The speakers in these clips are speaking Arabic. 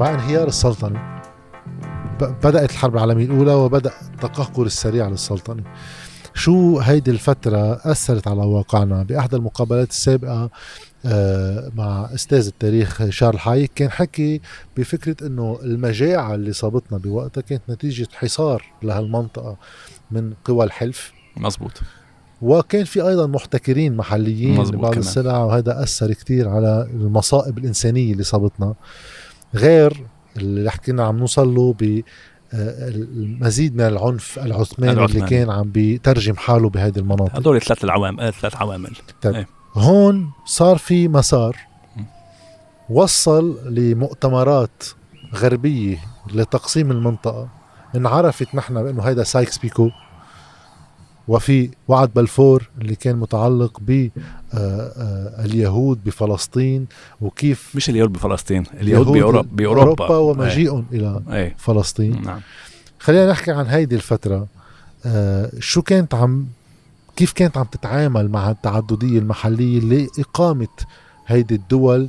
مع انهيار السلطنة. بدأت الحرب العالمية الأولى وبدأ التقهقر السريع للسلطنة. شو هيدي الفترة أثرت على واقعنا؟ بأحد المقابلات السابقة آه، مع أستاذ التاريخ شارل حايك كان حكي بفكرة إنه المجاعة اللي صابتنا بوقتها كانت نتيجة حصار لهالمنطقة من قوى الحلف. مزبوط وكان في أيضا محتكرين محليين لبعض السلع وهذا أثر كثير على المصائب الإنسانية اللي صابتنا. غير اللي حكينا عم نوصل له ب آه، المزيد من العنف العثماني, العثماني. اللي كان عم بيترجم حاله بهذه المناطق. هدول ثلاث العوامل ثلاث عوامل. طيب. إيه. هون صار في مسار وصل لمؤتمرات غربية لتقسيم المنطقة. انعرفت نحن بأنه هيدا سايكس بيكو وفي وعد بلفور اللي كان متعلق ب آه، آه، اليهود بفلسطين وكيف مش اليهود بفلسطين اليهود بأوروبا, بأوروبا ومجيئهم أي. إلى أي. فلسطين نعم. خلينا نحكي عن هيدي الفترة آه شو كانت عم كيف كانت عم تتعامل مع التعددية المحلية لإقامة هيدي الدول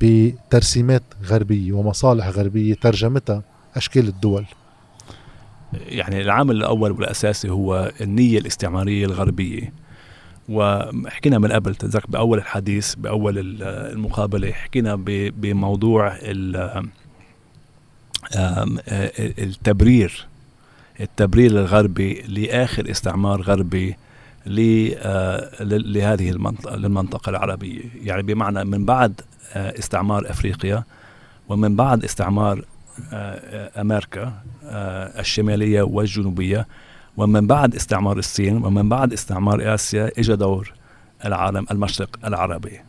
بترسيمات غربية ومصالح غربية ترجمتها أشكال الدول يعني العامل الأول والأساسي هو النية الاستعمارية الغربية وحكينا من قبل تذكر بأول الحديث بأول المقابلة حكينا بموضوع التبرير التبرير الغربي لآخر استعمار غربي لهذه المنطقة للمنطقة العربية. يعني بمعنى من بعد استعمار أفريقيا ومن بعد استعمار أمريكا الشمالية والجنوبية ومن بعد استعمار الصين ومن بعد استعمار آسيا إجا دور العالم المشرق العربي.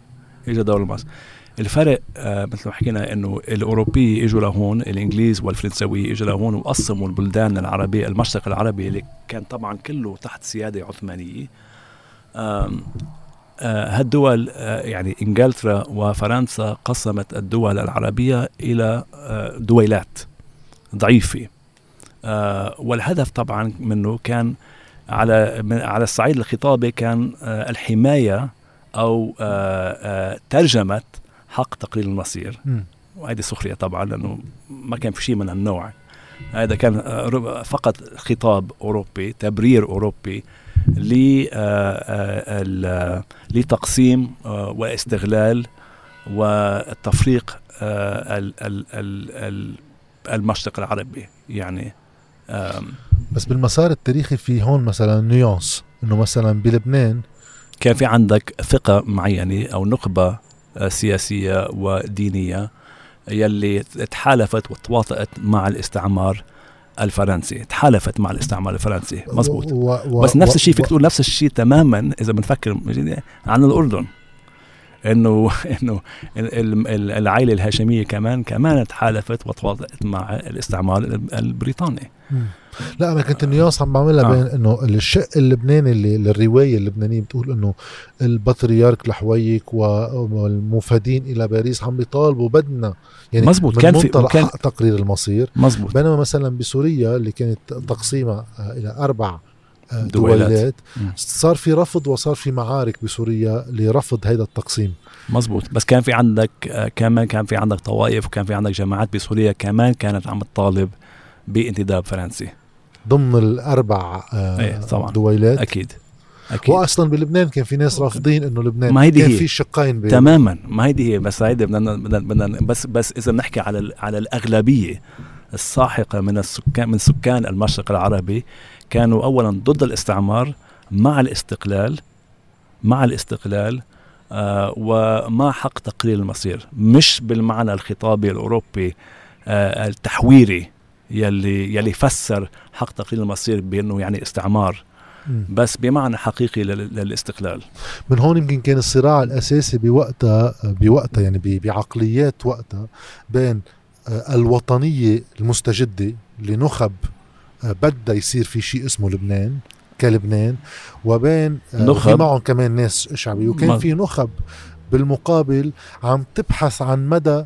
إجا دور المصر الفرق آه مثل ما حكينا إنه الأوروبي إجوا لهون الإنجليز والفرنساوي إجوا لهون وقسموا البلدان العربيه المشرق العربي اللي كان طبعا كله تحت سيادة عثمانية. آه هالدول آه يعني إنجلترا وفرنسا قسمت الدول العربية إلى دويلات ضعيفة. والهدف طبعا منه كان على على الصعيد الخطابي كان آه الحماية أو آه ترجمة حق تقرير المصير. وهذه سخرية طبعا لأنه ما كان في شيء من النوع. هذا كان آه، فقط خطاب أوروبي تبرير أوروبي آه، آه، لتقسيم واستغلال والتفريق المشرق العربي. يعني بس بالمسار التاريخي في هون مثلا نيونس إنه مثلا بلبنان كان في عندك ثقة معينة أو نخبة سياسية ودينية يلي تحالفت وتواطئت مع الاستعمار الفرنسي. تحالفت مع الاستعمار الفرنسي مزبوط. و و بس نفس الشيء فيك تقول نفس الشيء تماما إذا بنفكر عن الأردن. انه إنه العائلة الهاشمية كمان كمان تحالفت وتواطئت مع الاستعمار البريطاني. لا أنا كنت نياس عم بعملها آه. بين إنه الشق اللبناني اللي الروايه اللبنانية بتقول إنه البطريرك لحويك والمفادين إلى باريس عم بيطالبوا بدنا. يعني مزبوط. كان في كان تقرير المصير. مزبوط. بينما مثلا بسوريا اللي كانت تقسيمها إلى أربع دويلات. صار في رفض وصار في معارك بسوريا لرفض هذا التقسيم. مزبوط. بس كان في عندك آه، كمان كان في عندك طوائف وكان في عندك جماعات بسوريا كمان كانت عم تطالب بانتداب فرنسي. ضمن الأربع آه، إيه طبعا. دويلات. أكيد. أكيد. واصلا بلبنان كان في ناس رافضين إنه لبنان. ما كان هي. في شقين بين تماما. ما هيدي هي. بس هيدي بدنا بدنا بس بس إذا بنحكي على على الأغلبية الساحقة من السكان من سكان المشرق العربي كانوا اولا ضد الاستعمار مع الاستقلال مع الاستقلال آه ومع حق تقرير المصير مش بالمعنى الخطابي الأوروبي آه التحويري يلي يلي فسر حق تقرير المصير بأنه يعني استعمار بس بمعنى حقيقي للاستقلال. من هون يمكن كان الصراع الأساسي بوقتها بوقتها يعني بعقليات وقتها بين آه، الوطنية المستجدة لنخب بدها يصير في شيء اسمه لبنان كلبنان وبين آه، نخب. في معهم كمان ناس شعبية. وكان في نخب بالمقابل عم تبحث عن مدى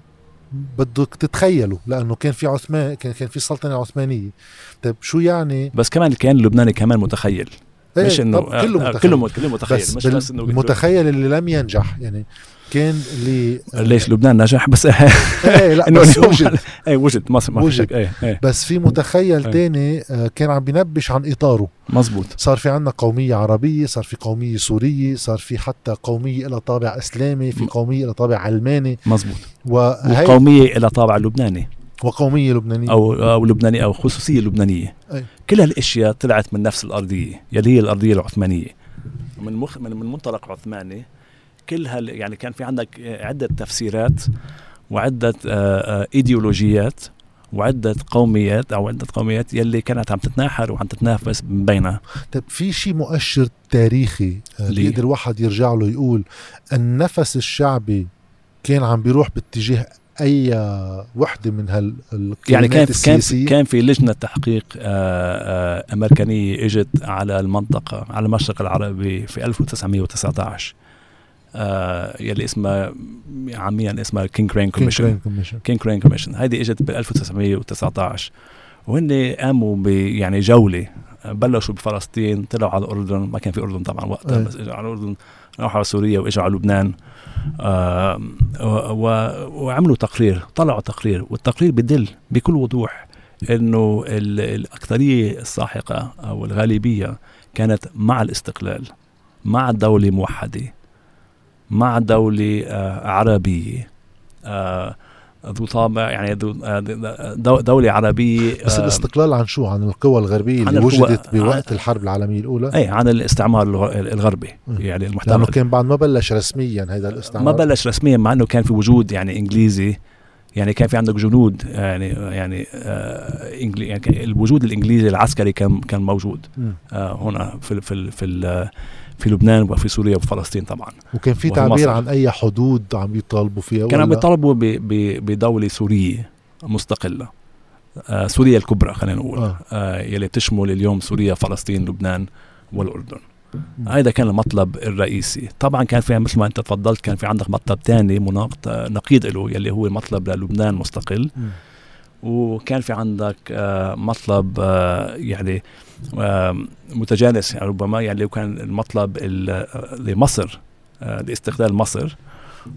بدك تتخيلوا لأنه كان في عثمان كان كان في سلطنة عثمانية. طيب شو يعني؟ بس كمان كان اللبناني كمان متخيل. إيه، مش إنه كله آه، متخيل. كله متخيل. بس مش بس إنه المتخيل اللي لم ينجح يعني كان اللي ليش لبنان نجح بس إيه لا بس وجد. إيه وجد. ما ما في وجد. شك. إيه إيه. بس في متخيل إيه. تاني آه، كان عم بينبش عن إطاره. مزبوط صار في عنا قومية عربية صار في قومية سورية صار في حتى قومية إلى طابع إسلامي في قومية إلى طابع علماني. مزبوط وهي وقومية إلى طابع لبناني. وقومية لبنانية. أو أو لبناني أو خصوصية لبنانية. أي. كل هالأشياء طلعت من نفس الأرضية يلي هي الأرضية العثمانية. من مخ من من منطلق عثماني كل هال يعني كان في عندك عدة تفسيرات وعدة آه، آه، إيديولوجيات وعدة قوميات أو عدة قوميات يلي كانت عم تتناحر وعم تتنافس بينها. طيب في شيء مؤشر تاريخي آه،؟ بيقدر الواحد يرجع له يقول النفس الشعبي كان عم بيروح باتجاه أي وحدة من هال يعني كان كان السياسية؟ كان في لجنة تحقيق أمريكانية إجت على المنطقة على المشرق العربي في 1919 آه، يلي اسمها عاميا اسمها King Crane Commission King Crane Commission هيدي إجت ب 1919 وهن قاموا ب يعني جولة. بلشوا بفلسطين طلعوا على الأردن. ما كان في أردن طبعا وقتها أي. بس إجوا على الأردن. راحوا على سوريا وإجوا على لبنان. آه وعملوا تقرير. طلعوا تقرير. والتقرير بيدل بكل وضوح إنه ال- الأكثرية الساحقة أو الغالبية كانت مع الاستقلال مع دولة موحدة. مع دولة آه، عربية آه، ذو طابع يعني ذو آه، دو- دولة عربية بس الاستقلال عن شو عن القوى الغربية اللي وجدت بوقت الحرب العالمية الأولى اي عن الاستعمار الغ- الغربي. يعني لأنه المحتل كان بعد ما بلش رسميا هذا الاستعمار ما بلش رسميا مع إنه كان في وجود يعني إنجليزي يعني كان في عندك جنود يعني يعني آه يعني الوجود الإنجليزي العسكري كان كان موجود. آه هنا في في في ال- في لبنان وفي سوريا وفلسطين طبعا وكان في تعبير. عن أي حدود عم يطالبوا فيها كانوا عم ولا؟ بيطالبوا ب- ب- بدولة سورية مستقلة آه سوريا الكبرى خلينا نقول آه. آه يلي تشمل اليوم سوريا فلسطين لبنان والأردن مم. هذا كان المطلب الرئيسي طبعا كان في مثل ما أنت تفضلت كان في عندك مطلب ثاني مناقض آه، نقيض له يلي هو مطلب للبنان مستقل مم. وكان في عندك آه، مطلب آه، يعني آه، متجانس يعني ربما يعني كان المطلب ال- لمصر لاستقلال مصر.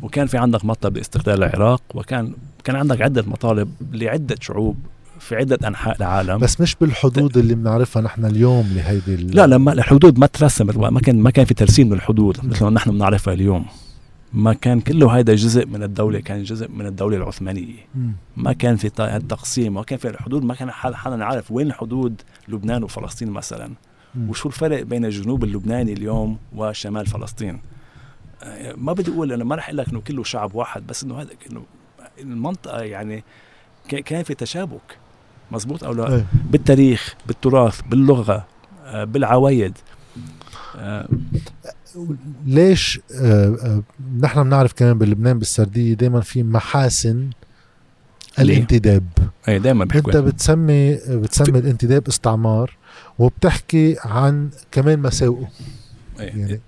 وكان في عندك مطلب لاستقلال العراق وكان كان عندك عدة مطالب لعدة شعوب في عدة أنحاء العالم. بس مش بالحدود اللي بنعرفها نحن اليوم لهيدي لا لما الحدود ما ترسمت ما كان ما كان في ترسيم للحدود مثل ما نحن بنعرفها اليوم. ما كان كله هذا جزء من الدولة كان جزء من الدولة العثمانية. ما كان في ط- تقسيم ما كان في الحدود ما كان حد حدا يعرف وين حدود لبنان وفلسطين مثلا. وشو الفرق بين الجنوب اللبناني اليوم وشمال فلسطين آه، ما بدي أقول أنا ما رح أقول لك إنه كله شعب واحد بس إنه هذا إنه المنطقة يعني كان في تشابك مزبوط أو لا إيه. بالتاريخ بالتراث باللغة آه، بالعوايد آه، ليش آه آه نحن بنعرف كمان بلبنان بالسردية دائما في محاسن؟ الانتداب. أي دائما انت بحكوا بتسمي بتسمي الانتداب استعمار وبتحكي عن كمان مساوئه. يعني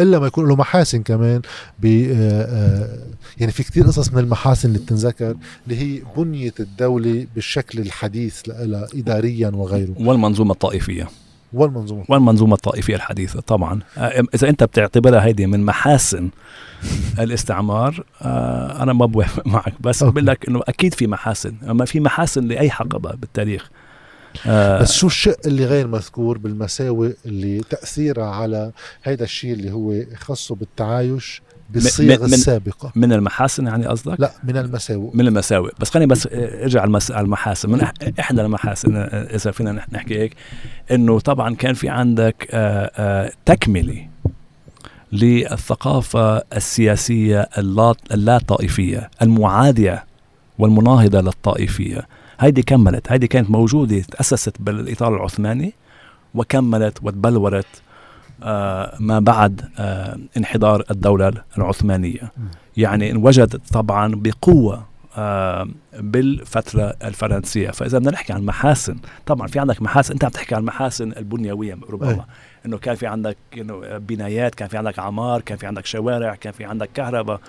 إلا ما يكون له محاسن كمان ب آه، يعني في كتير قصص من المحاسن اللي بتنذكر اللي هي بنية الدولة بالشكل الحديث لها اداريا وغيره. والمنظومة الطائفية. والمنظومة. والمنظومة الطائفية الحديثة طبعا. إذا أنت بتعتبرها هيدي من محاسن الاستعمار آه، أنا ما بوافق معك بس. بقول لك إنه أكيد في محاسن. أما في محاسن لأي حقبة بالتاريخ. آه، بس شو الشق اللي غير مذكور بالمساوئ اللي تأثيرها على هيدا الشيء اللي هو خاصه بالتعايش بالصيغ السابقة. من المحاسن يعني قصدك؟ لا من المساوئ. من المساوئ. بس خليني بس ارجع. على المحاسن. من إحدى المحاسن آه، إذا فينا نح- نحكي هيك إنه طبعا كان في عندك آه، آه، تكملة للثقافة السياسية اللا طائفيه المعادية والمناهضة للطائفية. هيدي كملت. هيدي كانت موجودة تأسست بالإطار العثماني وكملت وتبلورت ما بعد آه، انحدار الدولة العثمانية. يعني انوجدت طبعا بقوة آه، بالفترة الفرنسية. فإذا بدنا نحكي عن محاسن طبعا في عندك محاسن أنت عم تحكي عن المحاسن البنيويه ربما. إنه كان في عندك انه بنايات كان في عندك عمار كان في عندك شوارع كان في عندك كهرباء.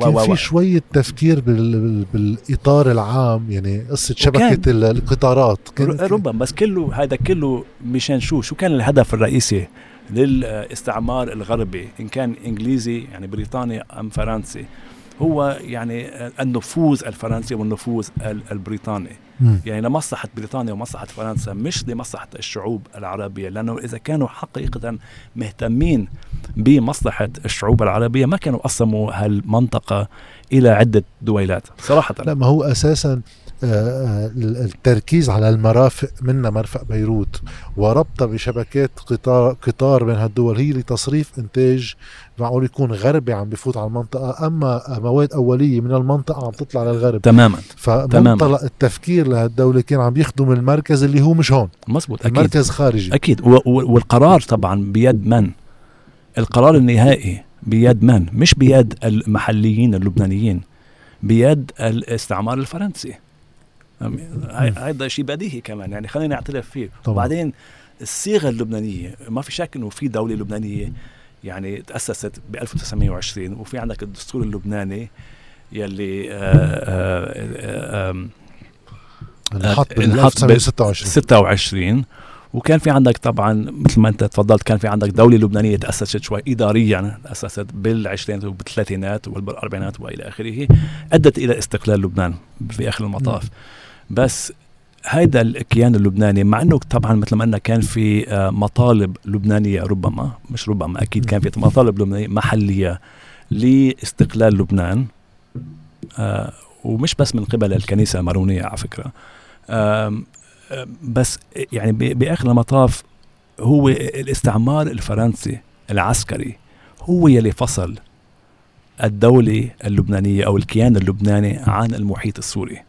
كان في شوية تفكير بال... بالإطار العام يعني قصة شبكة القطارات. ربما بس كله هذا كله مشان شو؟ شو كان الهدف الرئيسي؟ للاستعمار الغربي إن كان إنجليزي يعني بريطاني أم فرنسي. هو يعني النفوذ الفرنسي والنفوذ البريطاني. م. يعني لمصلحة بريطانيا ومصلحة فرنسا مش لمصلحة الشعوب العربية لأنه إذا كانوا حقيقة مهتمين بمصلحة الشعوب العربية ما كانوا قسموا هالمنطقة إلى عدة دويلات صراحة. لا ما هو أساسا التركيز على المرافق منا مرفق بيروت وربطها بشبكات قطار قطار بين هالدول هي لتصريف إنتاج معقول يكون غربي عم بفوت على المنطقة أما مواد أولية من المنطقة عم تطلع للغرب. تماما فمنطلق التفكير لهالدولة كان عم يخدم المركز اللي هو مش هون. مزبوط أكيد. المركز خارجي. أكيد. والقرار طبعا بيد من؟ القرار النهائي بيد من؟ مش بيد المحليين اللبنانيين بيد الاستعمار الفرنسي. هذا شيء بديهي كمان يعني خلينا نعترف فيه. طبعا. وبعدين الصيغة اللبنانية ما في شك إنه في دولة لبنانية يعني تأسست ب 1920 وفي عندك الدستور اللبناني يلي انحط بال 1926 26 وكان في عندك طبعا مثل ما أنت تفضلت كان في عندك دولة لبنانية تأسست شوي اداريا تأسست بالعشرينات وبالثلاثينات وبالاربعينات وإلى آخره أدت إلى استقلال لبنان في آخر المطاف. م. بس هيدا الكيان اللبناني مع إنه طبعا مثل ما قلنا كان في آه، مطالب لبنانية ربما مش ربما أكيد كان في مطالب لبنانية محلية لاستقلال لبنان آه ومش بس من قبل الكنيسة المارونية على فكرة بس يعني بآخر المطاف هو الاستعمار الفرنسي العسكري هو يلي فصل الدولة اللبنانية أو الكيان اللبناني عن المحيط السوري.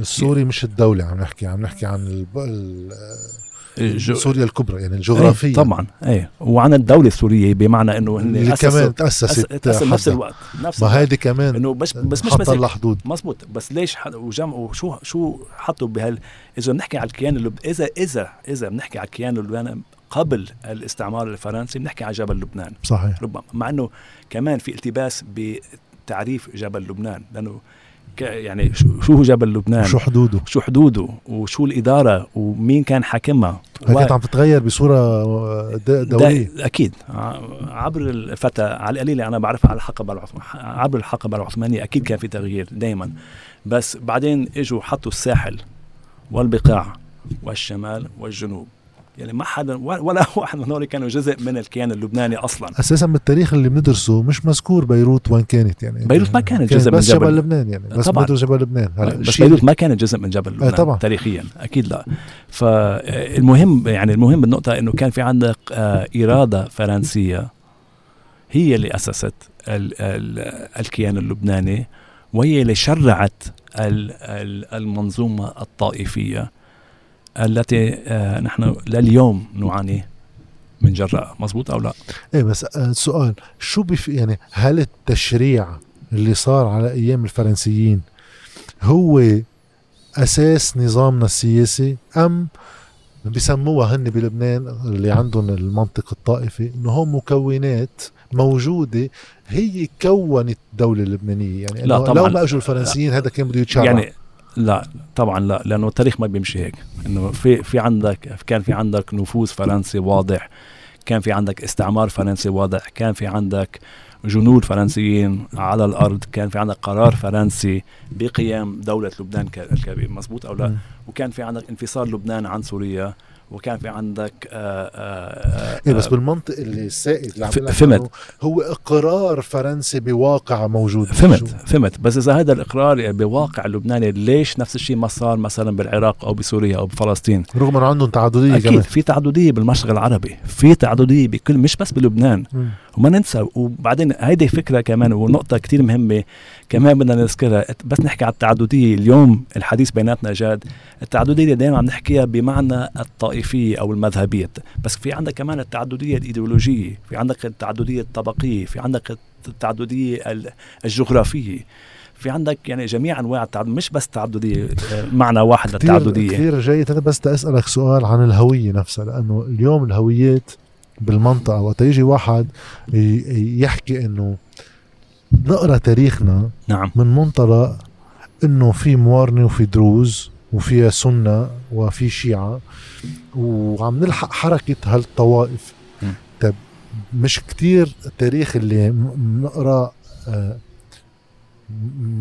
السوري مش الدولة عم نحكي عم نحكي عن الج... سوريا الكبرى يعني الجغرافية. إيه طبعا إيه وعن الدولة السورية بمعنى إنه هن اللي كمان تأسست تأسست نفس الوقت نفس ما هذه كمان إنه بس بس مش بس حدود مزبوط بس ليش حد وجم وشو شو حطوا بهال إذا بنحكي على الكيان اللب... اذا اذا إذا بنحكي على الكيان اللبناني قبل الاستعمار الفرنسي بنحكي على جبل لبنان. صحيح. ربما مع إنه كمان في التباس بتعريف جبل لبنان لأنه يعني شو هو جبل لبنان؟ شو حدوده؟ شو حدوده؟ وشو الإدارة؟ ومين كان حاكمها؟ كانت عم تتغير بصورة دولية. أكيد. عبر الفتى على القليلة أنا بعرفها على الحقبة العثمانية عبر الحقبة العثمانية أكيد كان في تغيير دائما بس بعدين إجوا حطوا الساحل والبقاع والشمال والجنوب. يعني ما حدا ولا واحد من هذول كانوا جزء من الكيان اللبناني أصلا. أساسا بالتاريخ اللي بندرسه مش مذكور بيروت وين كانت يعني. بيروت ما كانت جزء بس من جبل, جبل لبنان يعني بس طبعا. جبل لبنان. بس بيروت ما كانت جزء من جبل لبنان طبعا. تاريخيا أكيد لا. فالمهم يعني المهم بالنقطه إنه كان في عندك آه إرادة فرنسية هي اللي أسست ال ال الكيان اللبناني وهي اللي شرعت المنظومة الطائفية. التي آه، نحن لليوم نعاني من جراء. مزبوط أو لا؟ إيه بس السؤال آه، شو بف يعني هل التشريع اللي صار على أيام الفرنسيين هو أساس نظامنا السياسي؟ أم بسموها هن بلبنان اللي عندهم المنطق الطائفي إنه هم مكونات موجودة هي كونت الدولة اللبنانية؟ يعني لا طبعا لو ما إجوا الفرنسيين هذا كان بده يتشرع. يعني لا طبعا لا لأنه التاريخ ما بيمشي هيك. إنه في في عندك كان في عندك نفوذ فرنسي واضح كان في عندك استعمار فرنسي واضح كان في عندك جنود فرنسيين على الأرض كان في عندك قرار فرنسي بقيام دولة لبنان الكبير. مزبوط أو لا؟ وكان في عندك انفصال لبنان عن سوريا. وكان في عندك آآ آه، آآ آه، إيه بس آه، بالمنطق اللي السائد اللي عم فهمت. هو إقرار فرنسي بواقع موجود فهمت فهمت. بس إذا هذا الإقرار بواقع لبناني ليش نفس الشيء ما صار مثلا بالعراق أو بسوريا أو بفلسطين؟ رغم إنه عندهم تعددية أكيد كمان. في تعددية بالمشرق العربي في تعددية بكل مش بس بلبنان. م. وما ننسى وبعدين هيدي فكرة كمان ونقطة كتير مهمة كمان بدنا نذكرها. بس نحكي على التعددية. اليوم الحديث بيناتنا جاد التعددية دائما عم نحكيها بمعنى الطائفية أو المذهبية. بس في عندك كمان التعددية الإيديولوجية في عندك التعددية الطبقية في عندك التعددية الجغرافية. في عندك يعني جميع أنواع التعدد مش بس تعددية معنى واحد للتعددية. كثير جيد. أنا بس أسألك سؤال عن الهوية نفسها لأنه اليوم الهويات بالمنطقة وقت يجي واحد يحكي إنه نقرأ تاريخنا نعم. من منطلق إنه في موارنة وفي دروز وفي سنة وفي شيعة وعم نلحق حركة هالطوائف. طيب مش كتير التاريخ اللي بنقرا آه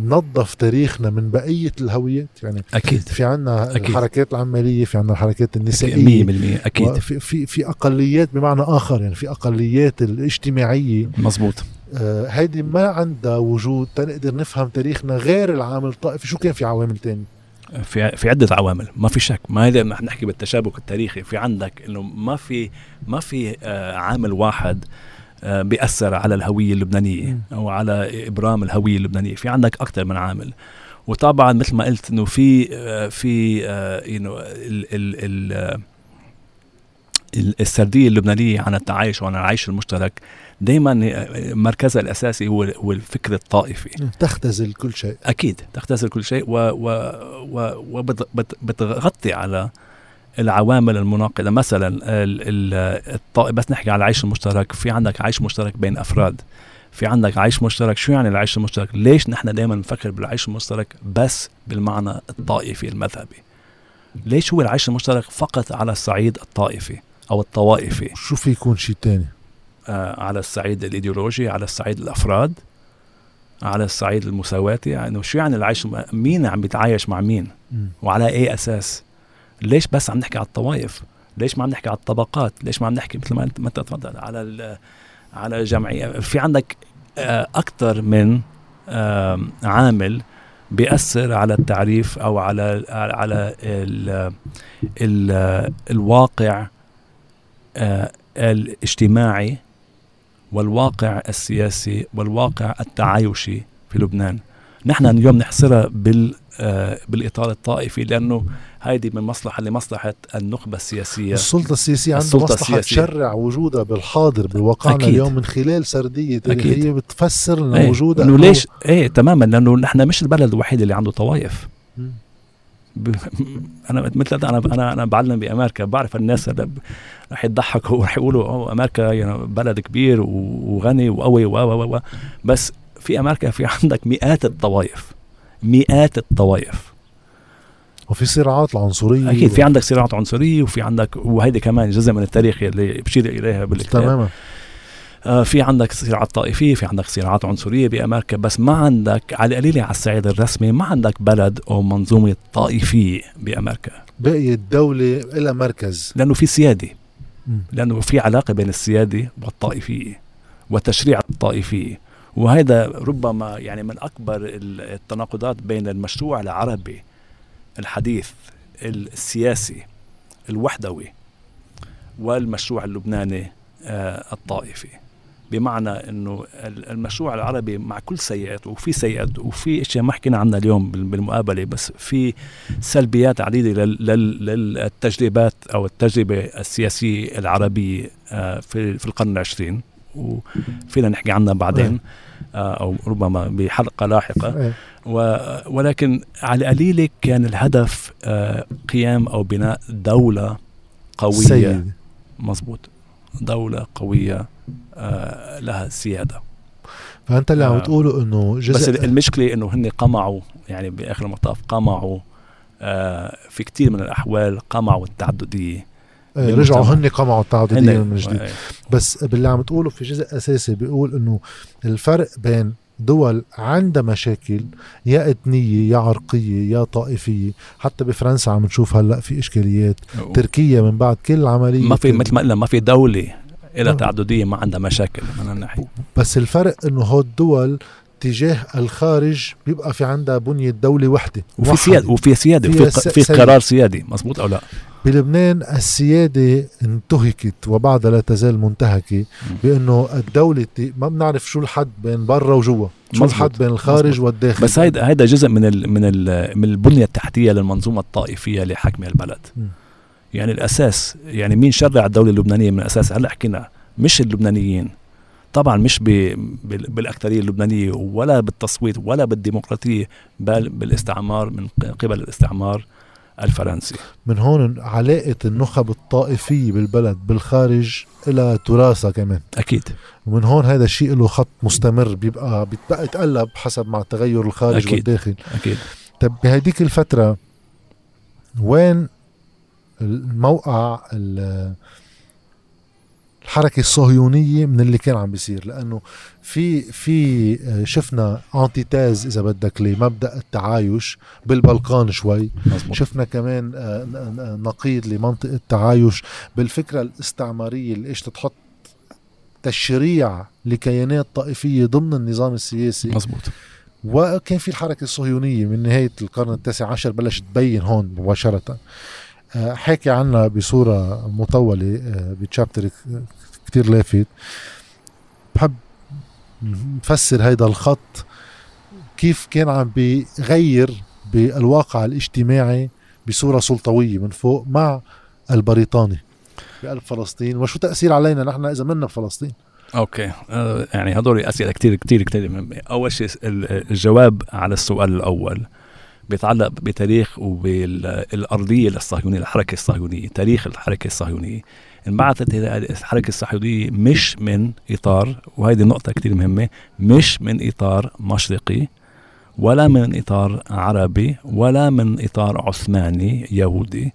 نظف تاريخنا من بقية الهويات. يعني أكيد. في عنا أكيد. الحركات العماليه في عنا الحركات النسائية. 100% أكيد. في في في أقليات بمعنى آخر يعني في أقليات الاجتماعية. مزبوط آه هيدي ما عندها وجود تنقدر نفهم تاريخنا غير العامل الطائفي. شو كان في عوامل تاني؟ في في عدة عوامل. ما في شك. ما هذا نحن نحكي بالتشابك التاريخي في عندك إنه ما في ما في آه عامل واحد آه بيأثر على الهوية اللبنانية أو على إبرام الهوية اللبنانية. في عندك أكثر من عامل. وطبعا مثل ما قلت إنه في آه في إنه السردية اللبنانية عن التعايش وعن العيش المشترك دايما مركزها الأساسي هو هو الفكر الطائفي. تختزل كل شيء. أكيد تختزل كل شيء و و وبتغطي على العوامل المناقضة. مثلا بس نحكي على العيش المشترك. في عندك عيش مشترك بين أفراد. في عندك عيش مشترك. شو يعني العيش المشترك؟ ليش نحن دائما نفكر بالعيش المشترك بس بالمعنى الطائفي المذهبي؟ ليش هو العيش المشترك فقط على الصعيد الطائفي أو الطوائفي؟ شو في يكون شيء تاني؟ آه على الصعيد الإيديولوجي على الصعيد الأفراد على الصعيد المساواتي يعني شو يعني العيش مين عم بيتعايش مع مين؟ م. وعلى أي أساس؟ ليش بس عم نحكي على الطوائف؟ ليش ما عم نحكي على الطبقات؟ ليش ما عم نحكي مثل ما انت تفضل على على جمعيه في عندك آه أكثر من آه عامل بيأثر على التعريف أو على على ال ال الواقع آه الاجتماعي والواقع السياسي والواقع التعايشي في لبنان. نحن اليوم نحصرها بال بالإطار الطائفي لأنه هيدي من مصلحة لمصلحة النخبة السياسية السلطة السياسية عندها مصلحة السياسية. تشرع وجودها بالحاضر بواقعنا أكيد. اليوم من خلال سردية تاريخيه أكيد. بتفسر لنا إيه. وجودها إنه ليش إيه تماما لأنه نحن مش البلد الوحيد اللي عنده طوائف ب... أنا مثل أنا أنا أنا بعلم بأمريكا بعرف الناس رح يضحكوا ورح يقولوا أوه أمريكا يعني بلد كبير وغني وقوي و بس في أمريكا في عندك مئات الطوائف مئات الطوائف. وفي صراعات العنصرية. أكيد في عندك صراعات عنصرية وفي عندك وهيدي كمان جزء من التاريخ اللي بشير إليها بالكتاب. تماما. آه في عندك صراعات طائفية في عندك صراعات عنصرية بأمريكا بس ما عندك على القليلة على الصعيد الرسمي ما عندك بلد أو منظومة طائفية بأمريكا. باقي الدولة إلى مركز. لأنه في سيادة. م. لأنه في علاقة بين السيادة والطائفية والتشريع الطائفية. وهذا ربما يعني من أكبر التناقضات بين المشروع العربي الحديث السياسي الوحدوي والمشروع اللبناني آه الطائفي. بمعنى إنه المشروع العربي مع كل سيئاته وفي سيئات وفي أشياء ما حكينا عنها اليوم بالمقابلة بس في سلبيات عديدة للتجربات أو التجربة السياسية العربية آه في في القرن العشرين. وفينا نحكي عنها بعدين آه أو ربما بحلقة لاحقة. ولكن على القليله كان الهدف آه قيام أو بناء دولة قوية. سيد. مزبوط دولة قوية آه لها سيادة. فأنت اللي عم تقوله إنه جزء بس المشكلة إنه هن قمعوا يعني بآخر المطاف قمعوا في كتير من الأحوال قمعوا التعددية. إيه رجعوا هن قمعوا التعددية من جديد. بس باللي عم تقوله في جزء أساسي بيقول إنه الفرق بين دول عندها مشاكل يا إثنية يا عرقية يا طائفية. حتى بفرنسا عم نشوف هلأ في إشكاليات. أوه. تركيا من بعد كل عملية ما في مثل ما قلنا ما في دولة لها تعددية ما عندها مشاكل من الناحيه بس الفرق إنه هو الدول تجاه الخارج بيبقى في عندها بنية دولة وحدة. وفي سيادة وفي سيادة وفي في قرار سيادي مزبوط أو لا؟ بلبنان السيادة انتهكت وبعدها لا تزال منتهكة بأنه الدولة ما بنعرف شو الحد بين برا وجوا. شو الحد بين الخارج مزبوط. والداخل. بس هيدا هيدا جزء من ال من ال من البنية التحتية للمنظومة الطائفية لحكم البلد. م. يعني الأساس يعني مين شرع الدولة اللبنانية من الأساس؟ هلأ حكينا مش اللبنانيين. طبعا مش بالأكثرية اللبنانية ولا بالتصويت ولا بالديمقراطية بل بالاستعمار من قبل الاستعمار. الفرنسي. من هون علاقة النخب الطائفية بالبلد بالخارج إلى تراثها كمان. أكيد. ومن هون هذا الشيء له خط مستمر بيبقى بيتبقى يتقلب حسب مع تغير الخارج أكيد. والداخل. أكيد. طب بهديك الفترة وين الموقع ال- الحركة الصهيونية من اللي كان عم بيصير لأنه في في آه، شفنا انتيتاز إذا بدك لمبدأ التعايش بالبلقان شوي. مزبوط شفنا كمان آه، نقيض لمنطق التعايش. بالفكرة الاستعمارية اللي إيش تحط تشريع لكيانات طائفية ضمن النظام السياسي. مزبوط وكان في الحركة الصهيونية من نهاية القرن التاسع عشر بلشت تبين هون مباشرة. حكي عنها بصورة مطولة آه، بتشابتر كتير لافت. بحب نفسر هيدا الخط كيف كان عم بيغير بالواقع الاجتماعي بصورة سلطوية من فوق مع البريطاني. بقلب فلسطين. وشو تأثير علينا؟ نحن إذا منا بفلسطين. أوكي. آه، يعني هدول أسئلة كتير كتير مهمة. أول شيء ال- الجواب على السؤال الأول. بيتعلق بتاريخ وبالأرضية للصهيونيه الحركة الصهيونية تاريخ الحركة الصهيونية. انبعثت الحركة الصهيونية مش من إطار وهذه نقطة كتير مهمة مش من إطار مشرقي ولا من إطار عربي ولا من إطار عثماني يهودي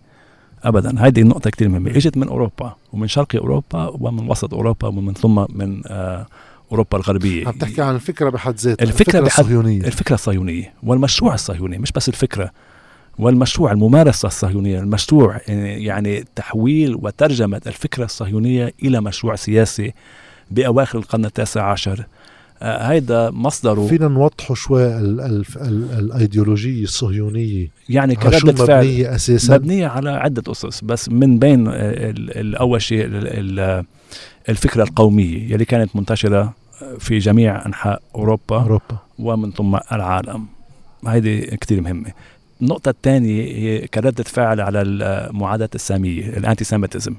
ابدا. هذه النقطه كتير مهمة. إجت من أوروبا ومن شرق أوروبا ومن وسط أوروبا ومن ثم من آه أوروبا الغربية. عم تحكي عن الفكرة بحد ذاتها الفكرة بحد- الصهيونية الفكرة الصهيونيه والمشروع الصهيوني مش بس الفكرة والمشروع الممارسة الصهيونية المشروع يعني تحويل وترجمة الفكرة الصهيونية إلى مشروع سياسي بأواخر القرن التاسع عشر. آه هيدا مصدره فينا نوضحه شوي ال ال ال الأيديولوجية الصهيونية. يعني كردة فعل مبنية أساسا؟ مبنية على عدة أسس بس من بين أول شيء ال- ال- الفكرة القومية يلي كانت منتشرة في جميع أنحاء أوروبا أوروبا. ومن ثم العالم. هذه كتير مهمة. النقطة الثانية هي كردة فعل على المعاداة السامية الأنتي سيمتزم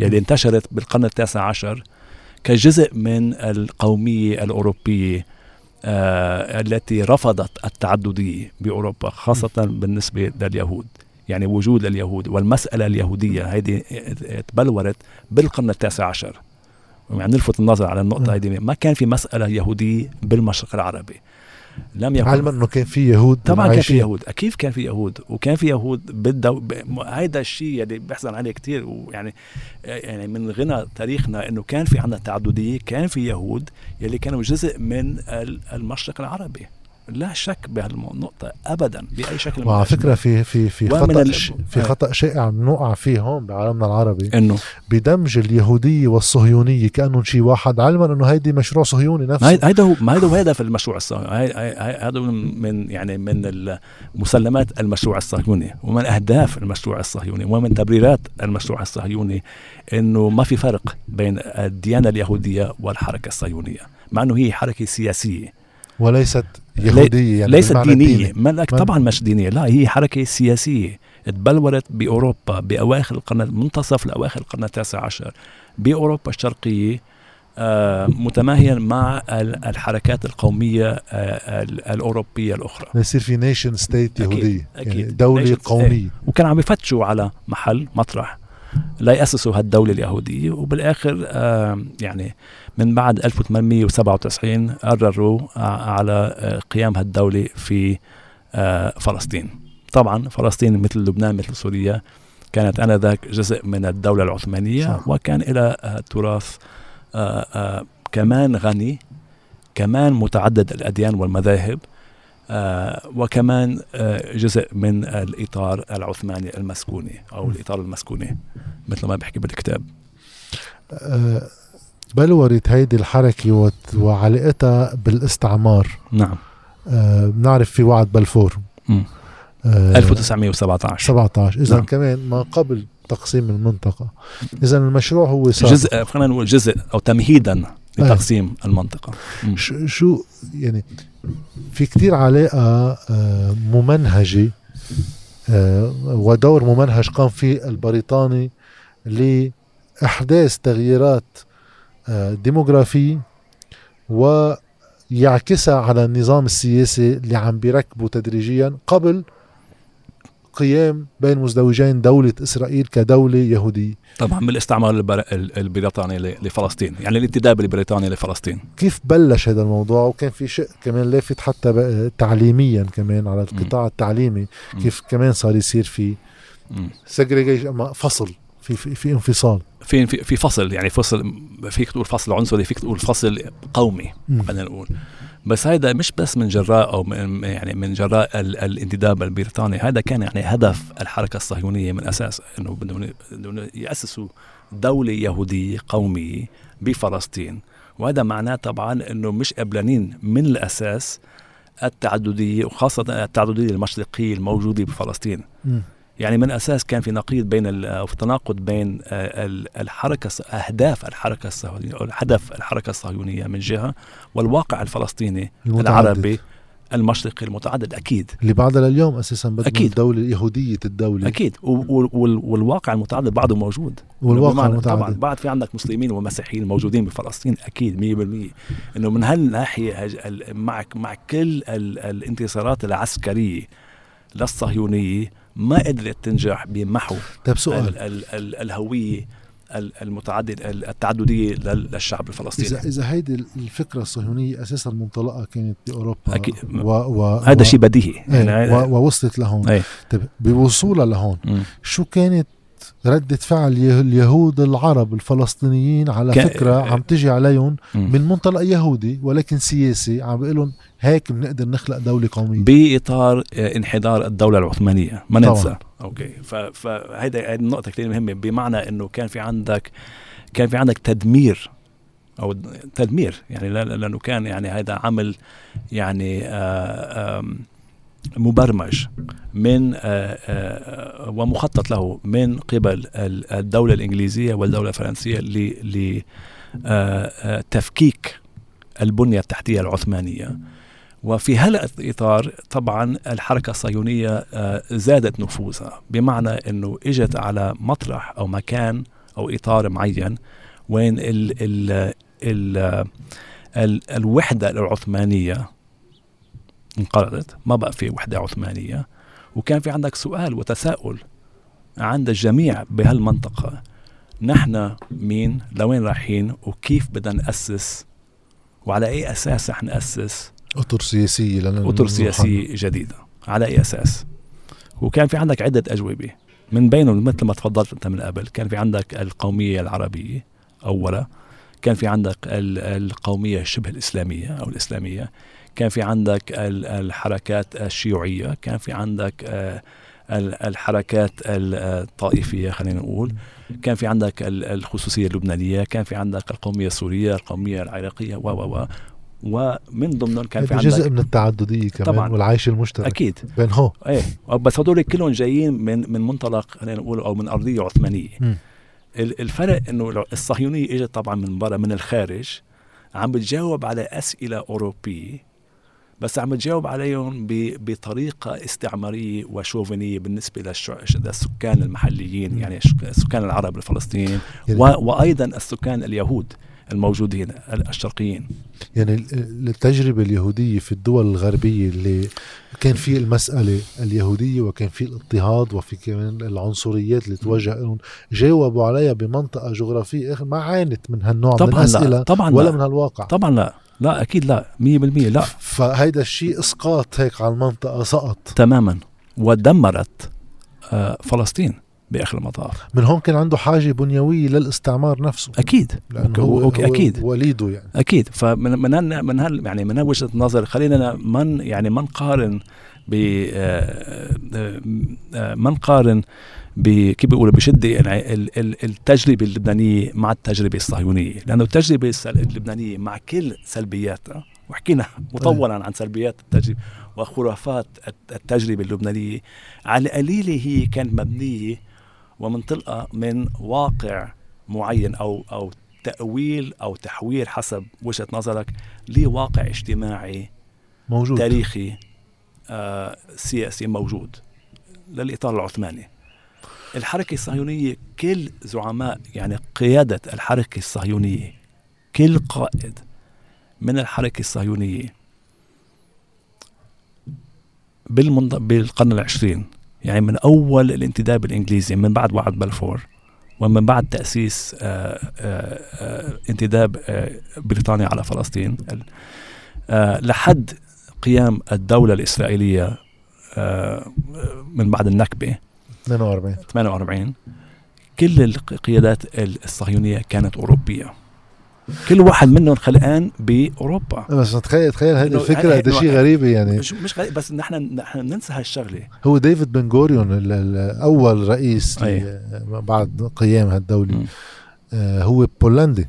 يلي انتشرت بالقرن التاسع عشر كجزء من القومية الأوروبية آه التي رفضت التعددية بأوروبا خاصة بالنسبة لليهود. يعني وجود اليهود والمسألة اليهودية هذه تبلورت بالقرن التاسع عشر. يعني نلفت النظر على النقطة هذه ما كان في مسألة يهودية بالمشرق العربي. لم يكن. علما انه كان في يهود طبعا كان في. يهود. أكيد كان في يهود. وكان في يهود بالدو... ب... هيدا الشيء اللي بيحزن عليه كتير. ويعني يعني من غنى تاريخنا إنه كان في عندنا تعددية كان في يهود يلي كانوا جزء من ال- المشرق العربي. لا شك بهالنقطة ابدا بأي شكل من وعلى. فكرة في في في ال- ش- في خطأ شائع بنوقع فيه هون بعالمنا العربي. إنه. بدمج اليهوديه والصهيونيه كانهم شيء واحد علما إنه هيدي مشروع صهيوني نفسه. هيدا هو ما هيدا هو هدف المشروع الصهيوني. هي- هي- هي- هذا من من- يعني من مسلمات المشروع الصهيوني ومن أهداف المشروع الصهيوني ومن تبريرات المشروع الصهيوني إنه ما في فرق بين الديانة اليهودية والحركة الصهيونية مع إنه هي حركة سياسية. وليست يهودية يعني ليست بالمعنى دينية. الديني. ما لك ما- طبعا مش دينية. لا هي حركة سياسية. تبلورت بأوروبا بأواخر القرن منتصف لأواخر القرن التاسع عشر بأوروبا الشرقية آه متماهيا مع ال- الحركات القومية آه ال- الأوروبية الأخرى. يصير في nation state أكيد، يهودية. أكيد. يعني دولة nation state. قومية. وكان عم يفتشوا على محل مطرح. ليأسسوا هالدولة اليهودية. وبالآخر آه يعني من بعد 1897 قرروا ع- على آه، قيام هالدولة في آه فلسطين. طبعا فلسطين مثل لبنان مثل سوريا كانت آنذاك جزء من الدولة العثمانية. صح. وكان إلى آه تراث آه آه كمان غني كمان متعدد الأديان والمذاهب. آه وكمان آه جزء من الإطار العثماني المسكوني أو الإطار المسكوني مثل ما بيحكي بالكتاب. آه، بلورت هيدي الحركة وت- وعلاقتها بالاستعمار. نعم. آه، بنعرف في وعد بلفور. مم. آه، 1917 17 اذا نعم. كمان ما قبل تقسيم المنطقة. اذا المشروع هو سابق. جزء خلينا نقول جزء أو تمهيدا لتقسيم. ش- شو يعني في كتير علاقة آه، ممنهجة آه، ودور ممنهج قام فيه البريطاني لإحداث تغييرات آه، ديموغرافية ويعكسها على النظام السياسي اللي عم بيركبه تدريجيا قبل قيام بين مزدوجين دولة إسرائيل كدولة يهودية. طبعا من الاستعمار البر... البريطاني لفلسطين يعني الانتداب البريطاني لفلسطين. كيف بلش هذا الموضوع؟ وكان في شيء كمان لافت حتى تعليميا كمان على القطاع التعليمي كيف كمان صار يصير في سجريجيشن فصل في في, في انفصال. في في فصل يعني فصل فيك تقول فصل عنصري فيك تقول فصل قومي خلينا نقول. بس هذا مش بس من جراء أو من يعني من جراء الانتداب البريطاني هذا كان يعني هدف الحركة الصهيونية من أساس إنه بدهم يأسسوا دولة يهودية قومية بفلسطين وهذا معناه طبعا إنه مش قبلانين من الأساس التعددية وخاصة التعددية المشرقية الموجودة بفلسطين. يعني من أساس كان في نقيض بين أو في تناقض بين الحركة أهداف الحركة الصهيونية أو هدف الحركة الصهيونية من جهة والواقع الفلسطيني المتعدد. العربي المشرقي المتعدد أكيد. اللي بعدها لليوم أساسا بدنا أكيد. الدولة يهوديه الدولة. أكيد. والواقع المتعدد بعده موجود. والواقع المتعدد طبعا بعد في عندك مسلمين ومسيحيين موجودين بفلسطين أكيد 100% إنه من هالناحية مع مع كل الانتصارات العسكرية للصهيونية ما قدرت تنجح بمحو طيب سؤال. ال ال ال الهوية المتعدد التعددية للشعب الفلسطيني. اذا إذا هيدي الفكرة الصهيونية أساسا منطلقها كانت بأوروبا أكيد. و و هذا شيء بديهي. إيه يعني ووصلت لهون. إيه. طيب بوصولها لهون م. شو كانت ردة فعل اليهود العرب الفلسطينيين على فكرة عم تجي عليهم من منطلق يهودي ولكن سياسي. عم بيقول لهم هيك بنقدر نخلق دولة قومية. بإطار انحدار الدولة العثمانية. ما ننسى. أوكي. فهيدا النقطة كثير مهمة. بمعنى إنه كان في عندك كان في عندك تدمير أو تدمير. يعني لأنه كان يعني هذا عمل يعني آآ آآ مبرمج من آه، آه، ومخطط له من قبل الدولة الإنجليزية والدولة الفرنسية لتفكيك آه، البنية التحتية العثمانية. وفي هذا الإطار طبعا الحركة الصهيونية زادت نفوذها بمعنى أنه إجت على مطرح أو مكان أو إطار معين وين ال ال ال ال الوحدة العثمانية انقرضت ما بقى في وحدة عثمانية. وكان في عندك سؤال وتساؤل عند الجميع بهالمنطقة. نحن مين؟ لوين رايحين؟ وكيف بدنا نأسس؟ وعلى أي أساس رح نأسس؟ أطر سياسية أطر سياسية جديدة. على أي أساس؟ وكان في عندك عدة أجوبة. من بينهم مثل ما تفضلت أنت من قبل كان في عندك القومية العربية أولا كان في عندك القومية شبه الإسلامية أو الإسلامية كان في عندك الحركات الشيوعية كان في عندك آه، الحركات الطائفية خلينا نقول كان في عندك الخصوصية اللبنانية كان في عندك القومية السورية القومية العراقية و و و ومن ضمنهم كان في عندك جزء من التعددية كمان طبعا. والعيش المشترك. أكيد. بين هو. إيه. بس هدول كلهم جايين من من منطلق خلينا نقول أو من أرضية عثمانية. م. الفرق إنه الصهيونية إجت طبعا من برا من الخارج عم بتجاوب على أسئلة أوروبية بس عم تجاوب عليهم بطريقة استعمارية وشوفينية بالنسبة للسكان المحليين يعني السكان العرب الفلسطينيين يعني وأيضا السكان اليهود الموجودين الشرقيين يعني التجربة اليهودية في الدول الغربية اللي كان في المسألة اليهودية وكان في الاضطهاد وفي كمان العنصريات اللي توجه لهم جاوبوا عليها بمنطقة جغرافية ما عانت من هالنوع طبعا من الأسئلة لا. طبعا ولا لا. من هالواقع. طبعا لا. لا أكيد لا. 100% لا. فهيدا الشيء إسقاط هيك على المنطقة سقط. تماما. ودمرت آه، فلسطين. بآخر المطاف. من هون كان عنده حاجة بنيوية للاستعمار نفسه. أكيد. لأنه هو, أكيد. وليده يعني. أكيد. فمن من هال من هال يعني من وجهة نظر خلينا من يعني ما نقارن ب آه، آه، ما نقارن كيف بيقولوا بشدة يعني التجربة اللبنانية مع التجربة الصهيونية. لأنه التجربة اللبنانية مع كل سلبياتها وحكينا مطولا عن سلبيات التجربة وخرافات التجربة اللبنانية على قليلة هي كانت مبنية ومنطلقه من واقع معين أو أو تأويل أو تحويل حسب وجهة نظرك لواقع اجتماعي موجود. تاريخي آه سياسي موجود للإطار العثماني. الحركة الصهيونية كل زعماء يعني قيادة الحركة الصهيونية كل قائد من الحركة الصهيونية بالقرن العشرين يعني من أول الانتداب الإنجليزي من بعد وعد بلفور ومن بعد تأسيس آه، آه، آه، انتداب آه، بريطانيا على فلسطين لحد قيام الدولة الإسرائيلية آه، من بعد النكبة. 42 48 كل القيادات الصهيونية كانت أوروبية. كل واحد منهم خلقان بأوروبا. بس تخيل تخيل هذه الفكرة يعني قد إنه شيء غريبه يعني. مش مش غريب بس نحن نحن ننسى هالشغلة. هو ديفيد بن غوريون أول رئيس بعد قيام هالدولة. آه، هو بولندي.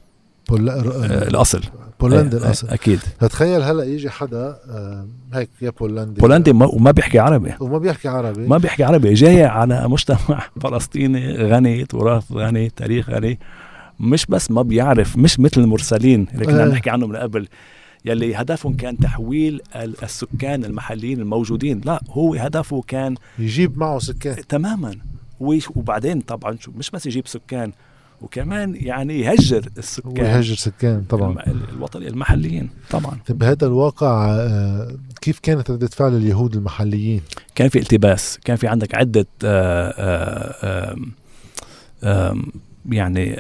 بول... آه، آه، الأصل. بولندي الأصل. أكيد. فتخيل هلا يجي حدا آه، هيك يا بولندي. بولندي ما وما بيحكي عربي. وما بيحكي عربي. ما بيحكي عربي. جاي على مجتمع فلسطيني غني تراث غني تاريخ غني. مش بس ما بيعرف مش مثل المرسلين اللي كنا آه. نحكي عنهم من قبل. يلي هدفهم كان تحويل ال- السكان المحليين الموجودين. لا هو هدفه كان يجيب معه سكان. تماما. وبعدين طبعا شو مش بس يجيب سكان وكمان يعني يهجر السكان. ويهجر سكان طبعا. الوطن المحليين طبعا. بهذا الواقع آه، كيف كانت ردة فعل اليهود المحليين؟ كان في التباس كان في عندك عدة آه، آه، آم، آم، يعني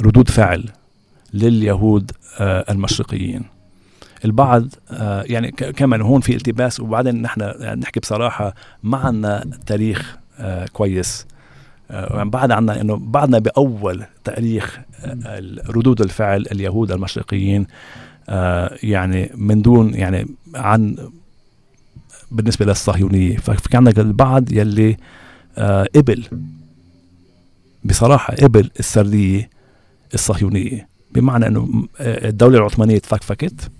ردود فعل لليهود المشرقيين. البعض يعني كمان هون في التباس. وبعدين نحن يعني نحكي بصراحة ما عنا تاريخ كويس. آه، بعد عنا إنه بعدنا بأول تاريخ ردود الفعل اليهود المشرقيين يعني من دون يعني عن بالنسبة للصهيونية. ففي عندك البعض يلي قبل بصراحة قبل السردية الصهيونية بمعنى إنه م- آه، الدولة العثمانية تفكفكت.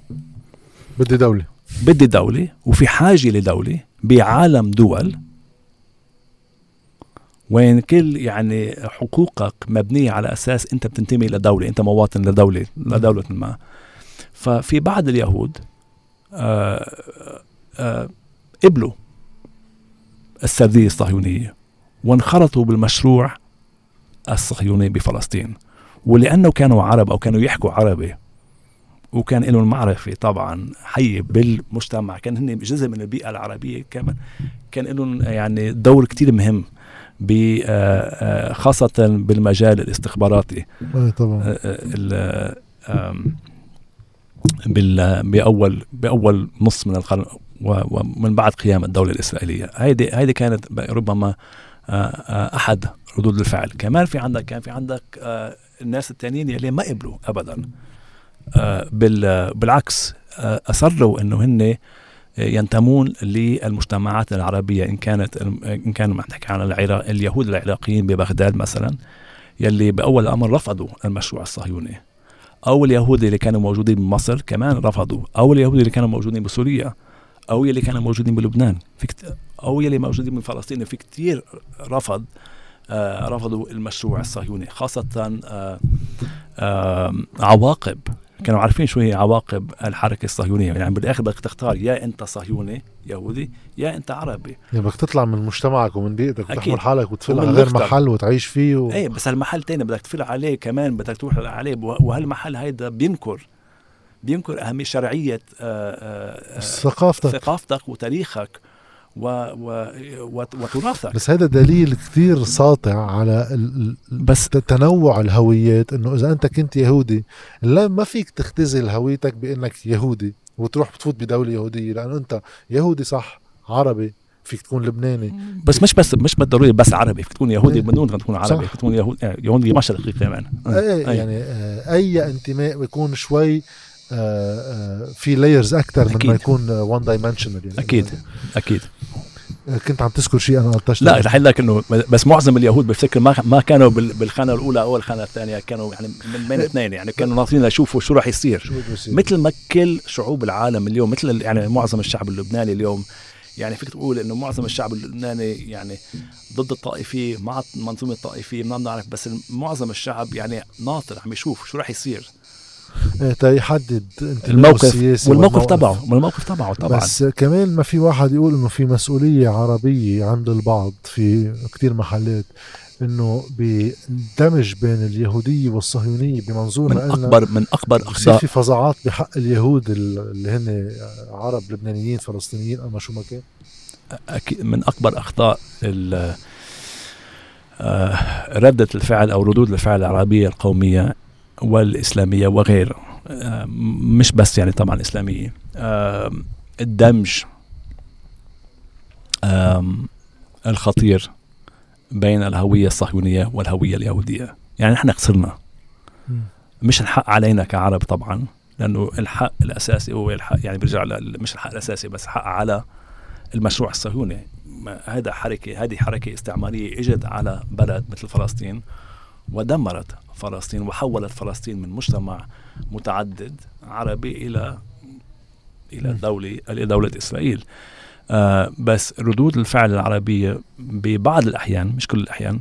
بدي دولة. بدي دولة وفي حاجة لدولة بعالم دول. وين كل يعني حقوقك مبنية على أساس أنت بتنتمي لدولة أنت مواطن لدولة لدولة ما. ففي بعض اليهود آه آه قبلوا السردية الصهيونية وانخرطوا بالمشروع الصهيوني بفلسطين. ولأنه كانوا عرب أو كانوا يحكوا عربي وكان لهم معرفة طبعا حية بالمجتمع. كان هن جزء من البيئة العربية كمان كان لهم يعني دور كتير مهم ب آه، آه، خاصة بالمجال الاستخباراتي. طبعا. آه، بال بأول بأول نص من القرن ومن بعد قيام الدولة الإسرائيلية. هيدي هيدي كانت ربما أحد ردود الفعل. كمان في عندك كان في عندك آه، الناس التانيين يلي ما قبلوا ابدا. آه، بال- بالعكس آه، أصروا إنه هن ينتمون للمجتمعات العربية. إن كانت إن عم نحكي عن العراق اليهود العراقيين ببغداد مثلا يلي بأول الأمر رفضوا المشروع الصهيوني. أو اليهود اللي كانوا موجودين بمصر كمان رفضوا. أو اليهود اللي كانوا موجودين بسوريا. أو يلي كانوا موجودين بلبنان. في. أو يلي موجودين من فلسطين في كتير رفض آه رفضوا المشروع الصهيوني خاصة آه آه عواقب. كانوا عارفين شو هي عواقب الحركة الصهيونية. يعني بالآخر بدك تختار يا أنت صهيوني يهودي يا أنت عربي. يعني بدك تطلع من مجتمعك ومن بيئتك. وتحمل حالك وتفل على غير. محل وتعيش فيه و... إيه بس هالمحل تاني بدك تفل عليه كمان بدك تروح عليه. وهالمحل هيدا بينكر بينكر أهمية شرعية آه، آه، آه، ثقافتك. ثقافتك وتاريخك. و و وت- وتراثك بس هذا دليل كثير ساطع على ال- بس تنوع الهويات إنه إذا أنت كنت يهودي لا ما فيك تختزل هويتك بإنك يهودي وتروح بتفوت بدولة يهودية لأنه أنت يهودي صح عربي فيك تكون لبناني بس مش بس مش بالضروري بس عربي فيك تكون يهودي إيه. بدون ما تكون عربي. فيك تكون يهودي يهودي مشرقي كمان إيه أي. يعني آه، أي انتماء بيكون شوي في layers أكثر من. ما يكون one dimensional يعني. أكيد. أكيد. آه، كنت عم تذكر شيء أنا قطشت لا رح لك إنه بس معظم اليهود بفتكر ما ما كانوا بال- بالخانة الأولى أو الخانة الثانية كانوا يعني من بين اثنين يعني كانوا ناطرين ليشوفوا شو رح يصير. شو بده يصير. مثل ما كل شعوب العالم اليوم مثل يعني معظم الشعب اللبناني اليوم يعني فيك تقول إنه معظم الشعب اللبناني يعني ضد الطائفيه مع المنظومه الطائفية ما بنعرف بس معظم الشعب يعني ناطر عم يشوف شو رح يصير. إيه، تا يحدد انتمائه الموقف السياسي والموقف. تبعه والموقف تبعه طبعا بس كمان ما في واحد يقول إنه في مسؤولية عربية عند البعض في كتير محلات إنه بالدمج بين اليهودية والصهيونية من بمنظورنا إلنا اكبر من أكبر اخطاء في فظاعات بحق اليهود اللي هن عرب لبنانيين فلسطينيين أما شو ما كان أكيد من أكبر أخطاء آه، ردة الفعل أو ردود الفعل العربية القومية والإسلامية وغيره آه، مش بس يعني طبعا الاسلاميه الدمج الخطير بين الهوية الصهيونية والهوية اليهودية. يعني نحن خسرنا. مش الحق علينا كعرب طبعا لأنه الحق الأساسي هو الحق يعني بيرجع مش الحق الأساسي بس الحق على المشروع الصهيوني. هذا حركة هذه حركة استعمارية إجت على بلد مثل فلسطين ودمرت. فلسطين وحولت فلسطين من مجتمع متعدد عربي إلى إلى دوله إلى دولة إسرائيل. آه بس ردود الفعل العربية ببعض الأحيان مش كل الأحيان.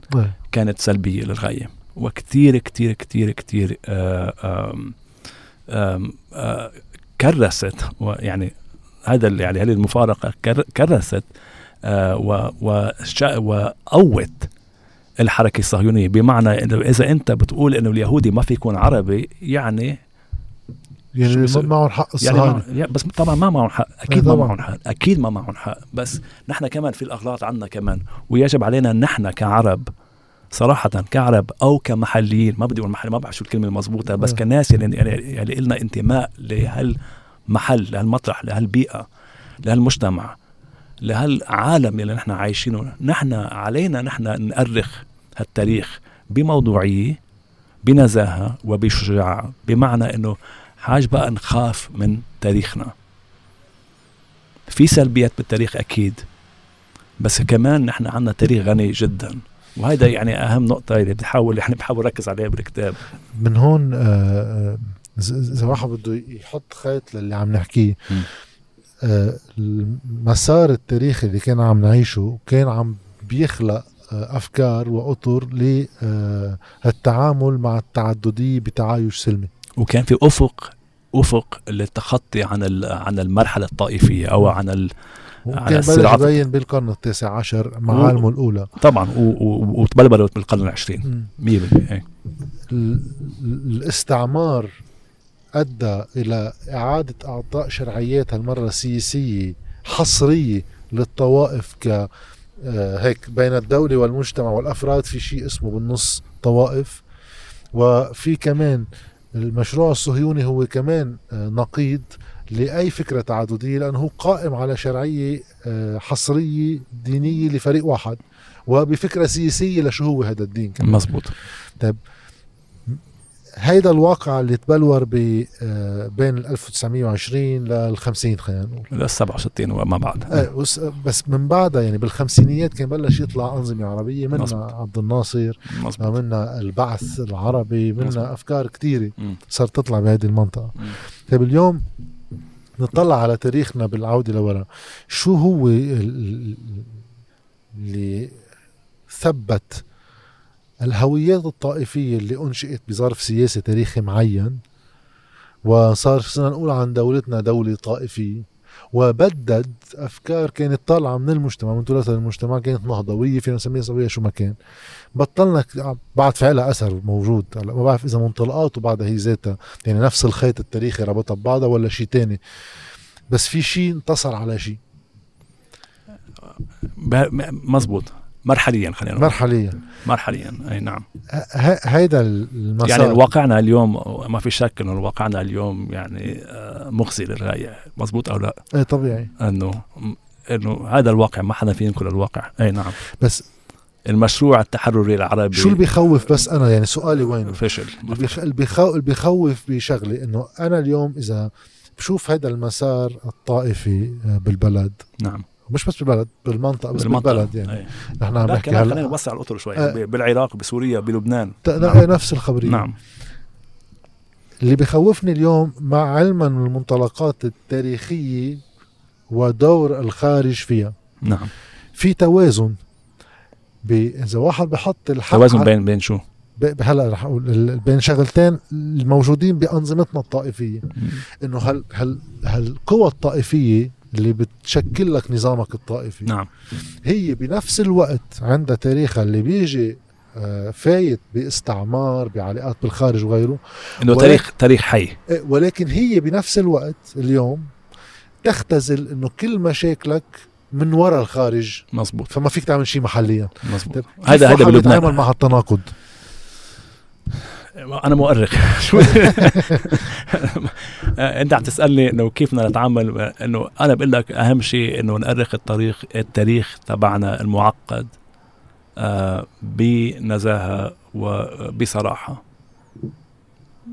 كانت سلبية للغاية. وكثير كثير كثير كثير آه آه كرست يعني هذا يعني هذه المفارقة كرست آه وقوت الحركة الصهيونية. بمعنى إنه إذا أنت بتقول إنه اليهودي ما في يكون عربي يعني يعني ما معهم حق الصهاينة. يعني بس طبعا ما معهم حق أكيد ما معهم حق أكيد ما معهم حق. بس نحن كمان في الأغلاط عندنا كمان ويجب علينا نحن كعرب صراحة كعرب أو كمحليين ما بدي أقول محلي ما بعرف شو الكلمة المضبوطة بس كناس يعني يعني, يعني لنا انتماء لهالمحل لهالمطرح لهالبيئة لهالمجتمع لهالعالم اللي نحن عايشينه. نحن علينا نحن نأرخ هالتاريخ بموضوعية بنزاهة وبشجاعة بمعنى أنه حاج بقى نخاف من تاريخنا. في سلبيات بالتاريخ أكيد بس كمان نحن عندنا تاريخ غني جدا وهذا يعني أهم نقطة اللي بحاول يعني بحاول اركز عليها بالكتاب. من هون آه، آه، اذا واحد بده يحط خيط للي عم نحكيه آه، المسار التاريخي اللي كان عم نعيشه كان عم بيخلق أفكار وأطر للتعامل مع التعدديه بتعايش سلمي. وكان في أفق أفق للتخطي عن عن المرحلة الطائفية أو عن ال على الصراعات يبين بالقرن التاسع عشر معالمه و... الأولى. طبعا وتبلبلت بالقرن العشرين. 100% إيه. الاستعمار أدى إلى إعادة اعطاء شرعيات هالمره سياسيه حصرية للطوائف ك هيك بين الدولة والمجتمع والأفراد في شيء اسمه بالنص طوائف. وفي كمان المشروع الصهيوني هو كمان آه، نقيض لأي فكرة تعددية لأنه قائم على شرعية آه، حصرية دينية لفريق واحد وبفكرة سياسية لشو هو هذا الدين كمان. مزبوط. طيب هيدا الواقع اللي تبلور آه، بين ال 1920 لل 50 خلينا نقول. لل 67 وما بعد. إيه بس من بعدها يعني بالخمسينيات كان بلش يطلع أنظمة عربية منها عبد الناصر. منها البعث العربي منها أفكار كثيره صارت تطلع بهذه المنطقة. طيب اليوم نطلع على تاريخنا بالعودة لورا. شو هو اللي ثبت الهويات الطائفية اللي أنشئت بظرف سياسي تاريخي معين وصار صرنا نقول عن دولتنا دولة طائفية وبدد أفكار كانت طالعة من المجتمع من تراث المجتمع كانت نهضوية فينا نسميها صبيه شو ما كان. بطلنا بعد في لها أثر موجود ما بعرف إذا منطلقاته بعدها هي ذاتها يعني نفس الخيط التاريخي ربطها ببعضها ولا شيء تاني. بس في شيء انتصر على شيء مزبوط. مرحليا خلينا نقول. مرحليا. مرحليا أي نعم. هيدا المسار. يعني واقعنا اليوم ما في شك إنه واقعنا اليوم يعني آه، مخزي للغاية. مزبوط أو لا؟ إيه طبيعي. إنه إنه هذا الواقع ما حدا فينا ينكر الواقع. أي نعم. بس المشروع التحرري العربي. شو اللي بيخوف بس أنا؟ يعني سؤالي وين؟ فشل. اللي بيخوف بشغله إنه أنا اليوم إذا بشوف هذا المسار الطائفي آه، بالبلد نعم. مش بس بالبلد بالمنطقة بس بالمنطقة. بالبلد يعني. أي. نحن عم نحكي هلا خلينا نوسع الأطر شوي. أه بالعراق بسوريا بلبنان. نعم. نفس الخبرية. نعم. اللي بخوفني اليوم مع علما من المنطلقات التاريخية ودور الخارج فيها. نعم. في توازن إذا واحد بحط الحق توازن بين بين شو؟ هلا رح أقول بين شغلتين الموجودين بأنظمتنا الطائفية. إنه هل هل هالقوى الطائفية اللي بتشكل لك نظامك الطائفي. نعم. هي بنفس الوقت عندها تاريخها اللي بيجي آه، فايت باستعمار بعلاقات بالخارج وغيره. إنه تاريخ تاريخ حي. إيه، ولكن هي بنفس الوقت اليوم تختزل إنه كل مشاكلك من وراء الخارج. مزبوط فما فيك تعمل شيء محليا. مزبوط طيب هذا هذا بلبنان بلبنان مع التناقض أنا مؤرخ. شو أنت عم تسألني إنه كيف بدنا نتعامل؟ إنه أنا بقول لك أهم شيء إنه نؤرخ التاريخ التاريخ تبعنا المعقد آه، بنزاهة وبصراحة.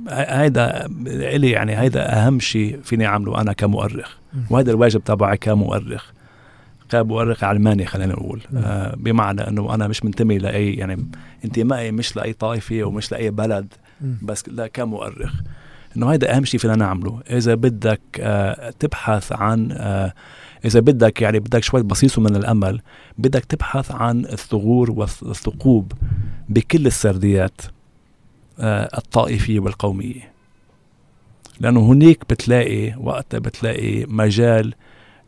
هيدا إلي يعني هيدا أهم شيء فيني أعمله أنا كمؤرخ. وهذا الواجب تبعي كمؤرخ. كمؤرخ علماني خلينا نقول. آه بمعنى إنه أنا مش منتمي لأي يعني انتمائي مش لأي طائفة ومش لأي بلد بس لا كمؤرخ. إنه هيدا أهم شيء فينا نعمله. إذا بدك آه تبحث عن آه إذا بدك يعني بدك شوي بسيط من الأمل بدك تبحث عن الثغور والثقوب بكل السرديات آه الطائفية والقومية. لأنه هنيك بتلاقي وقتها بتلاقي مجال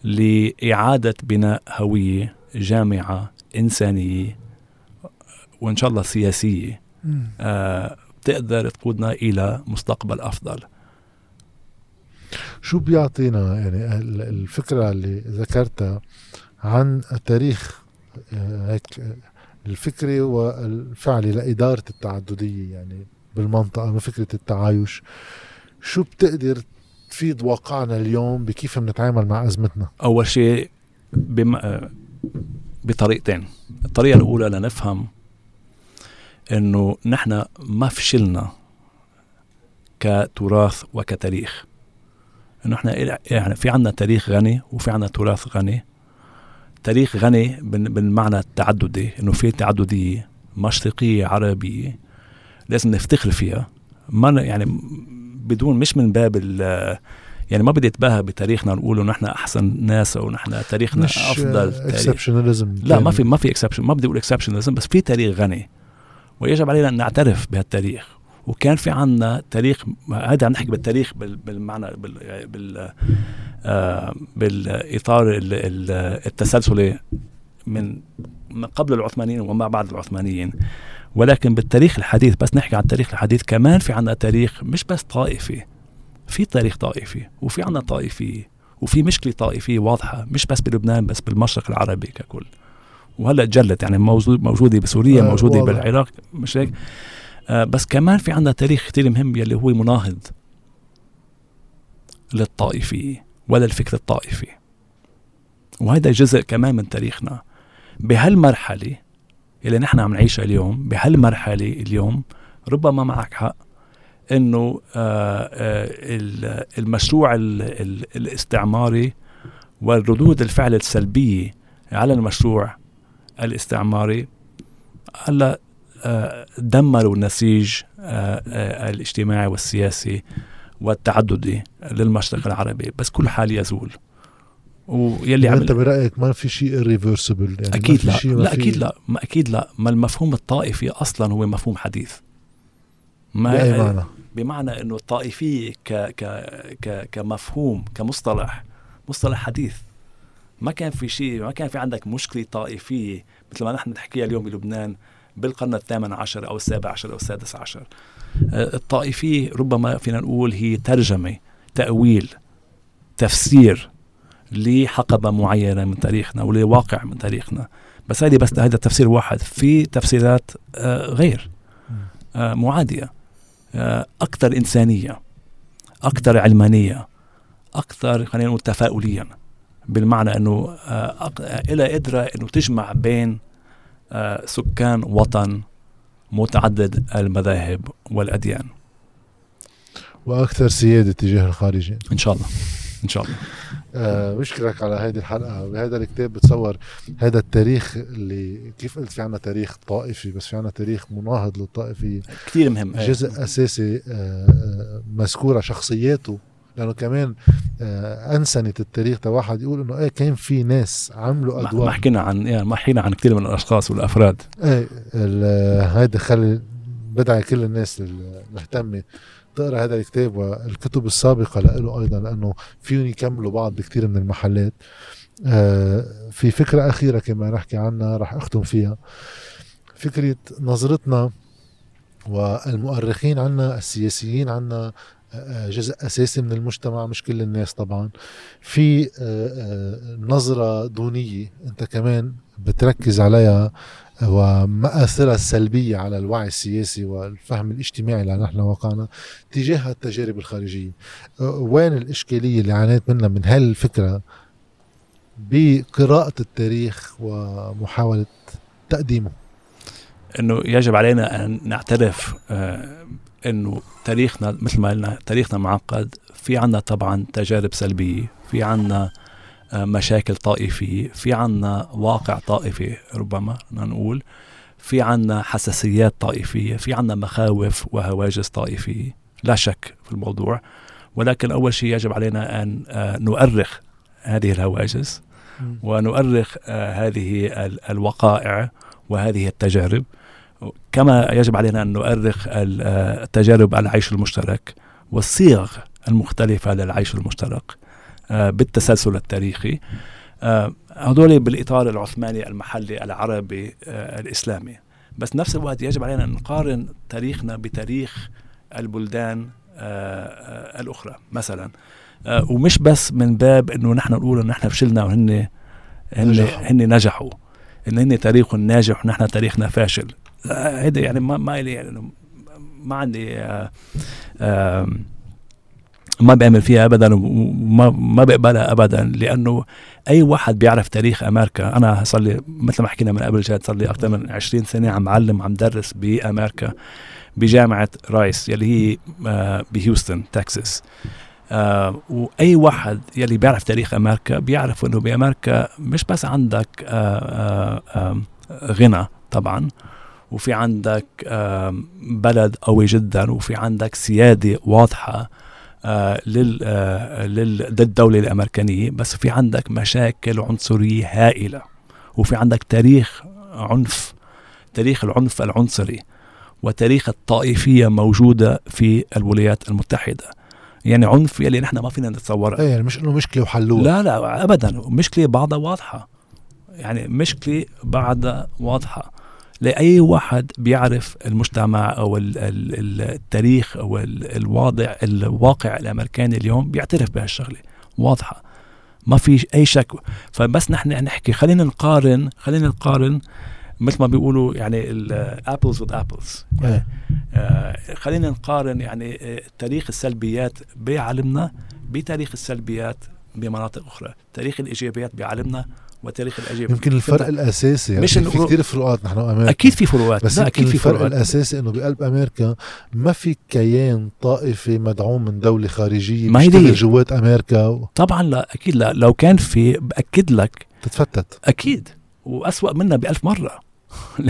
لإعادة بناء هوية جامعة إنسانية وإن شاء الله سياسية. آه تقدر تقودنا إلى مستقبل أفضل. شو بيعطينا يعني الفكرة اللي ذكرتها عن التاريخ؟ آه، هيك الفكري والفعلي لإدارة التعددية يعني بالمنطقة من فكرة التعايش. شو بتقدر تفيد واقعنا اليوم بكيف بنتعامل مع أزمتنا؟ أول شيء بم... بطريقتين. الطريقة الأولى لنفهم إنه نحن ما فشلنا كتراث وكتاريخ. إنه إحنا يعني في عندنا تاريخ غني وفي عندنا تراث غني. تاريخ غني بالمعنى التعددي إنه في تعددية مشرقية عربية لازم نفتخر فيها. ما يعني بدون مش من باب يعني ما بدي اتباهى بتاريخنا نقول إنه نحن أحسن ناس أو نحن تاريخنا مش أفضل exceptionalism لا ما في ما في exception ما بدي أقول exceptionalism بس في تاريخ غني. ويجب علينا أن نعترف بهالتاريخ. وكان في عنا تاريخ هذا عم نحكي بالتاريخ بالمعنى بال بال آه بالإطار التسلسلي من قبل العثمانيين وما بعد العثمانيين. ولكن بالتاريخ الحديث بس نحكي عن التاريخ الحديث كمان في عنا تاريخ مش بس طائفي. في تاريخ طائفي وفي عنا طائفية وفي مشكلة طائفية واضحة مش بس بلبنان بس بالمشرق العربي ككل. وهلأ جلت يعني موجود موجودة بسوريا آه موجودة واضح. بالعراق مش هيك؟ آه بس كمان في عنا تاريخ كثير مهم يلي هو مناهض للطائفية ولا الفكر الطائفي. وهذا جزء كمان من تاريخنا. بهالمرحلة اللي نحن عم نعيشها اليوم بهالمرحلة اليوم ربما معك حق إنه آه، آه، المشروع الاستعماري والردود الفعل السلبية على المشروع الاستعماري هلا آه، دمروا النسيج الاجتماعي والسياسي والتعددي للمشرق العربي. بس كل حال يزول ويلي يعني أنت برأيك ما في شيء irreversible يعني أكيد لا لا أكيد لا ما أكيد لا. ما المفهوم الطائفي أصلا هو مفهوم حديث. ما بأي معنى؟ بمعنى إنه الطائفيه ك ك ك كمفهوم كمصطلح مصطلح حديث. ما كان في شيء ما كان في عندك مشكلة طائفية مثل ما نحن نحكيها اليوم بلبنان بالقرن الثامن عشر أو السابع عشر أو السادس عشر. آه، الطائفية ربما فينا نقول هي ترجمة تأويل تفسير لحقبة معينة من تاريخنا ولواقع من تاريخنا. بس هذه بس هذا تفسير واحد في تفسيرات آه غير آه معادية آه أكثر إنسانية أكثر علمانية أكثر خلينا نقول تفاؤليا بالمعنى أنه إلى قدرة أنه تجمع بين سكان وطن متعدد المذاهب والأديان. وأكثر سيادة تجاه الخارجين إن شاء الله. إن شاء الله. بشكرك على هذه الحلقة. بهذا الكتاب بتصور هذا التاريخ اللي كيف قلت في عنا تاريخ طائفي بس في عنا تاريخ مناهض للطائفيه كثير مهم. جزء أساسي آه, آه، مذكورة شخصياته. لأنه كمان آه أنسنت التاريخ واحد يقول إنه إيه كان في ناس عملوا أدوار. ما حكينا عن يعني ما حكينا عن كثير من الأشخاص والأفراد. إيه هيدا خلي بدعي كل الناس المهتمه تقرا هذا الكتاب والكتب السابقة له أيضا لأنه فيهم يكملوا بعض بكثير من المحلات. آه، في فكرة أخيرة كمان نحكي عنها رح أختم فيها. فكرة نظرتنا والمؤرخين عنا السياسيين عنا جزء أساسي من المجتمع مش كل الناس طبعا. في نظرة دونية أنت كمان بتركز عليها. ومآثرها السلبية على الوعي السياسي والفهم الاجتماعي اللي نحن وقعنا تجاه التجارب الخارجية. وين الإشكالية اللي عانيت منها من هالفكرة بقراءة التاريخ ومحاولة تقديمه؟ إنه يجب علينا أن نعترف آه إنه تاريخنا مثل ما قلنا تاريخنا معقد. في عنا طبعا تجارب سلبية في عنا مشاكل طائفيه في عنا واقع طائفي ربما نقول في عنا حساسيات طائفية في عنا مخاوف وهواجس طائفيه لا شك في الموضوع. ولكن أول شيء يجب علينا أن آه نؤرخ هذه الهواجس ونؤرخ آه هذه الوقائع وهذه التجارب. كما يجب علينا أن نؤرخ التجارب العيش المشترك والصيغ المختلفة للعيش المشترك. بالتسلسل التاريخي. هذول بالإطار العثماني المحلي العربي الإسلامي. بس نفس الوقت يجب علينا أن نقارن تاريخنا بتاريخ البلدان الأخرى مثلا. ومش بس من باب أنه نحن نقول أنه نحن فشلنا وهن هن, هن نجحوا. إن هن تاريخهم ناجح ونحن تاريخنا فاشل. هيدا يعني ما ما لي يعني ما عندي آآ آآ ما بأمن فيها ابدا وما ما بقبلها ابدا لأنه أي واحد بيعرف تاريخ أمريكا. أنا صار لي مثل ما حكينا من قبل جاد صار لي أكثر من 20 سنة عم علم عم درس بأمريكا بجامعة رايس يلي هي بهيوستن تكساس. آه وأي واحد يلي بيعرف تاريخ أمريكا بيعرف إنه بأمريكا مش بس عندك آه آه غنى طبعا وفي عندك بلد قوي جدا وفي عندك سيادة واضحة. لل للدولة الأمريكانية. بس في عندك مشاكل عنصرية هائلة وفي عندك تاريخ عنف تاريخ العنف العنصري وتاريخ الطائفية موجودة في الولايات المتحدة. يعني عنف يلي نحن ما فينا نتصورها إيه يعني مش إنه مشكلة وحلوها لا لا ابدا. مشكلة بعضها واضحة. يعني مشكلة بعدها واضحة. لأي واحد بيعرف المجتمع أو التاريخ أو الواضع الواقع الأمريكاني اليوم بيعترف بهالشغلة. واضحة. ما في أي شك. فبس نحن نحكي. خلينا نقارن خلينا نقارن مثل ما بيقولوا يعني ال apples with apples خلينا نقارن يعني تاريخ السلبيات بعلمنا بتاريخ السلبيات بمناطق أخرى. تاريخ الإيجابيات بعلمنا وتاريخ الاجوبه يمكن الفرق الأساسي يعني مش في كثير فروقات نحن أمريكا أكيد في فروقات بس أكيد في الفرق فروقات. الأساسي إنه بقلب أمريكا ما في كيان طائفي مدعوم من دولة خارجية ما هي جوات أمريكا و... طبعا لا أكيد لا. لو كان في بأكد لك. تتفتت. أكيد. وأسوأ منا بألف مرة.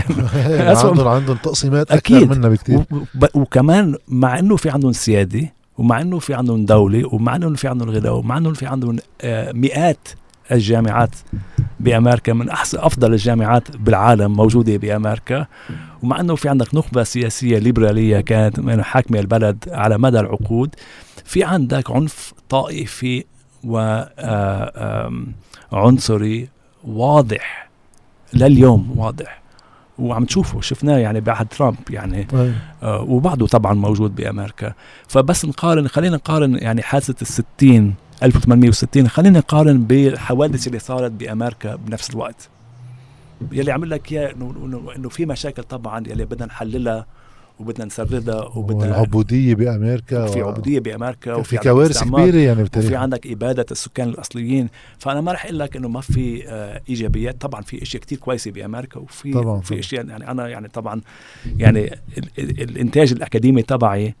عندهم عندهم تقسيمات أكثر منا بكثير وكمان مع إنه في عندهم سيادة ومع إنه في عندهم دولة ومع إنه في عندهم غذاء ومع إنه في عندهم مئات الجامعات بأمريكا من احسن أفضل الجامعات بالعالم موجودة بأمريكا. ومع إنه في عندك نخبة سياسية ليبرالية كانت من حاكمه البلد على مدى العقود في عندك عنف طائفي وعنصري واضح لليوم واضح. وعم تشوفه شفناه يعني بعد ترامب يعني. آه وبعده طبعا موجود بأمريكا. فبس نقارن خلينا نقارن يعني حادثة الستين 1860 خلينا نقارن بالحوادث اللي صارت بأمريكا بنفس الوقت. يلي عمل لك إياه انه إنه في مشاكل طبعا يلي بدنا نحللها. وبدنا نسردها وبدنا العبوديه بأمريكا في عبودية بأمريكا وفي كوارث كبيرة يعني بالتاريخ وفي عندك إبادة السكان االاصليين فأنا ما رح أقول لك إنه ما في آه إيجابيات. طبعا في إشياء كتير كويسة بأمريكا وفي طبعا في إشياء يعني أنا يعني طبعا يعني ال ال الإنتاج الأكاديمي تبعي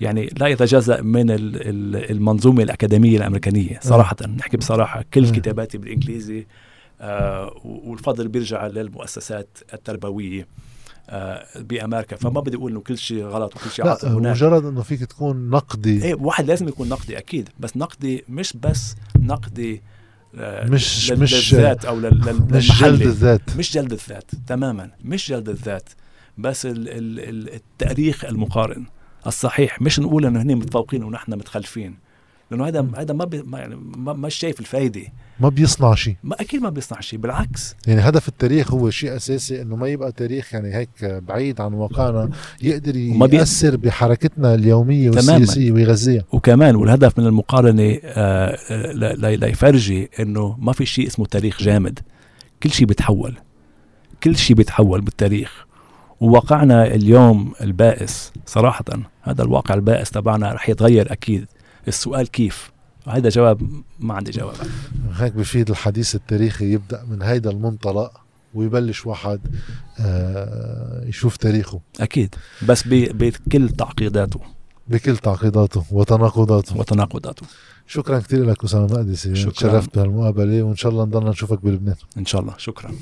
يعني لا يتجزأ من المنظومة الأكاديمية الأمريكانية صراحة. نحكي بصراحة كل كتاباتي بالإنجليزي آه والفضل بيرجع للمؤسسات التربوية. آه بأمريكا. فما بدي أقول إنه كل شيء غلط وكل شيء لا مجرد إنه فيك تكون نقدي. إيه واحد لازم يكون نقدي أكيد. بس نقدي مش بس نقدي آه مش مش للذات أو لل لل مش جلد الذات. مش جلد الذات تماما. مش جلد الذات. بس ال ال التأريخ المقارن الصحيح. مش نقول إنه هن متفوقين ونحن متخلفين. لأنه هذا هذا ما, بي ما يعني ما مش شايف الفايدة. ما بيصنع شيء. ما أكيد ما بيصنع شيء بالعكس. يعني هدف التاريخ هو شيء أساسي إنه ما يبقى تاريخ يعني هيك بعيد عن واقعنا يقدر يأثر بحركتنا اليومية. والسياسية ويغذيها وكمان والهدف من المقارنة آه، آه، ليفرجي إنه ما في شيء اسمه تاريخ جامد. كل شيء بيتحول. كل شيء بيتحول بالتاريخ. وواقعنا اليوم البائس صراحة هذا الواقع البائس تبعنا رح يتغير أكيد. السؤال كيف؟ هذا جواب ما عندي جواب. هيك بفيد الحديث التاريخي يبدأ من هيدا المنطلق ويبلش واحد آه، يشوف تاريخه. أكيد. بس بكل تعقيداته. بكل تعقيداته وتناقضاته. وتناقضاته. شكرا كثير لك اسامه مقدسي شكرا. تشرفت بهالمقابله وإن شاء الله نضلنا نشوفك بلبنان. إن شاء الله. شكرا.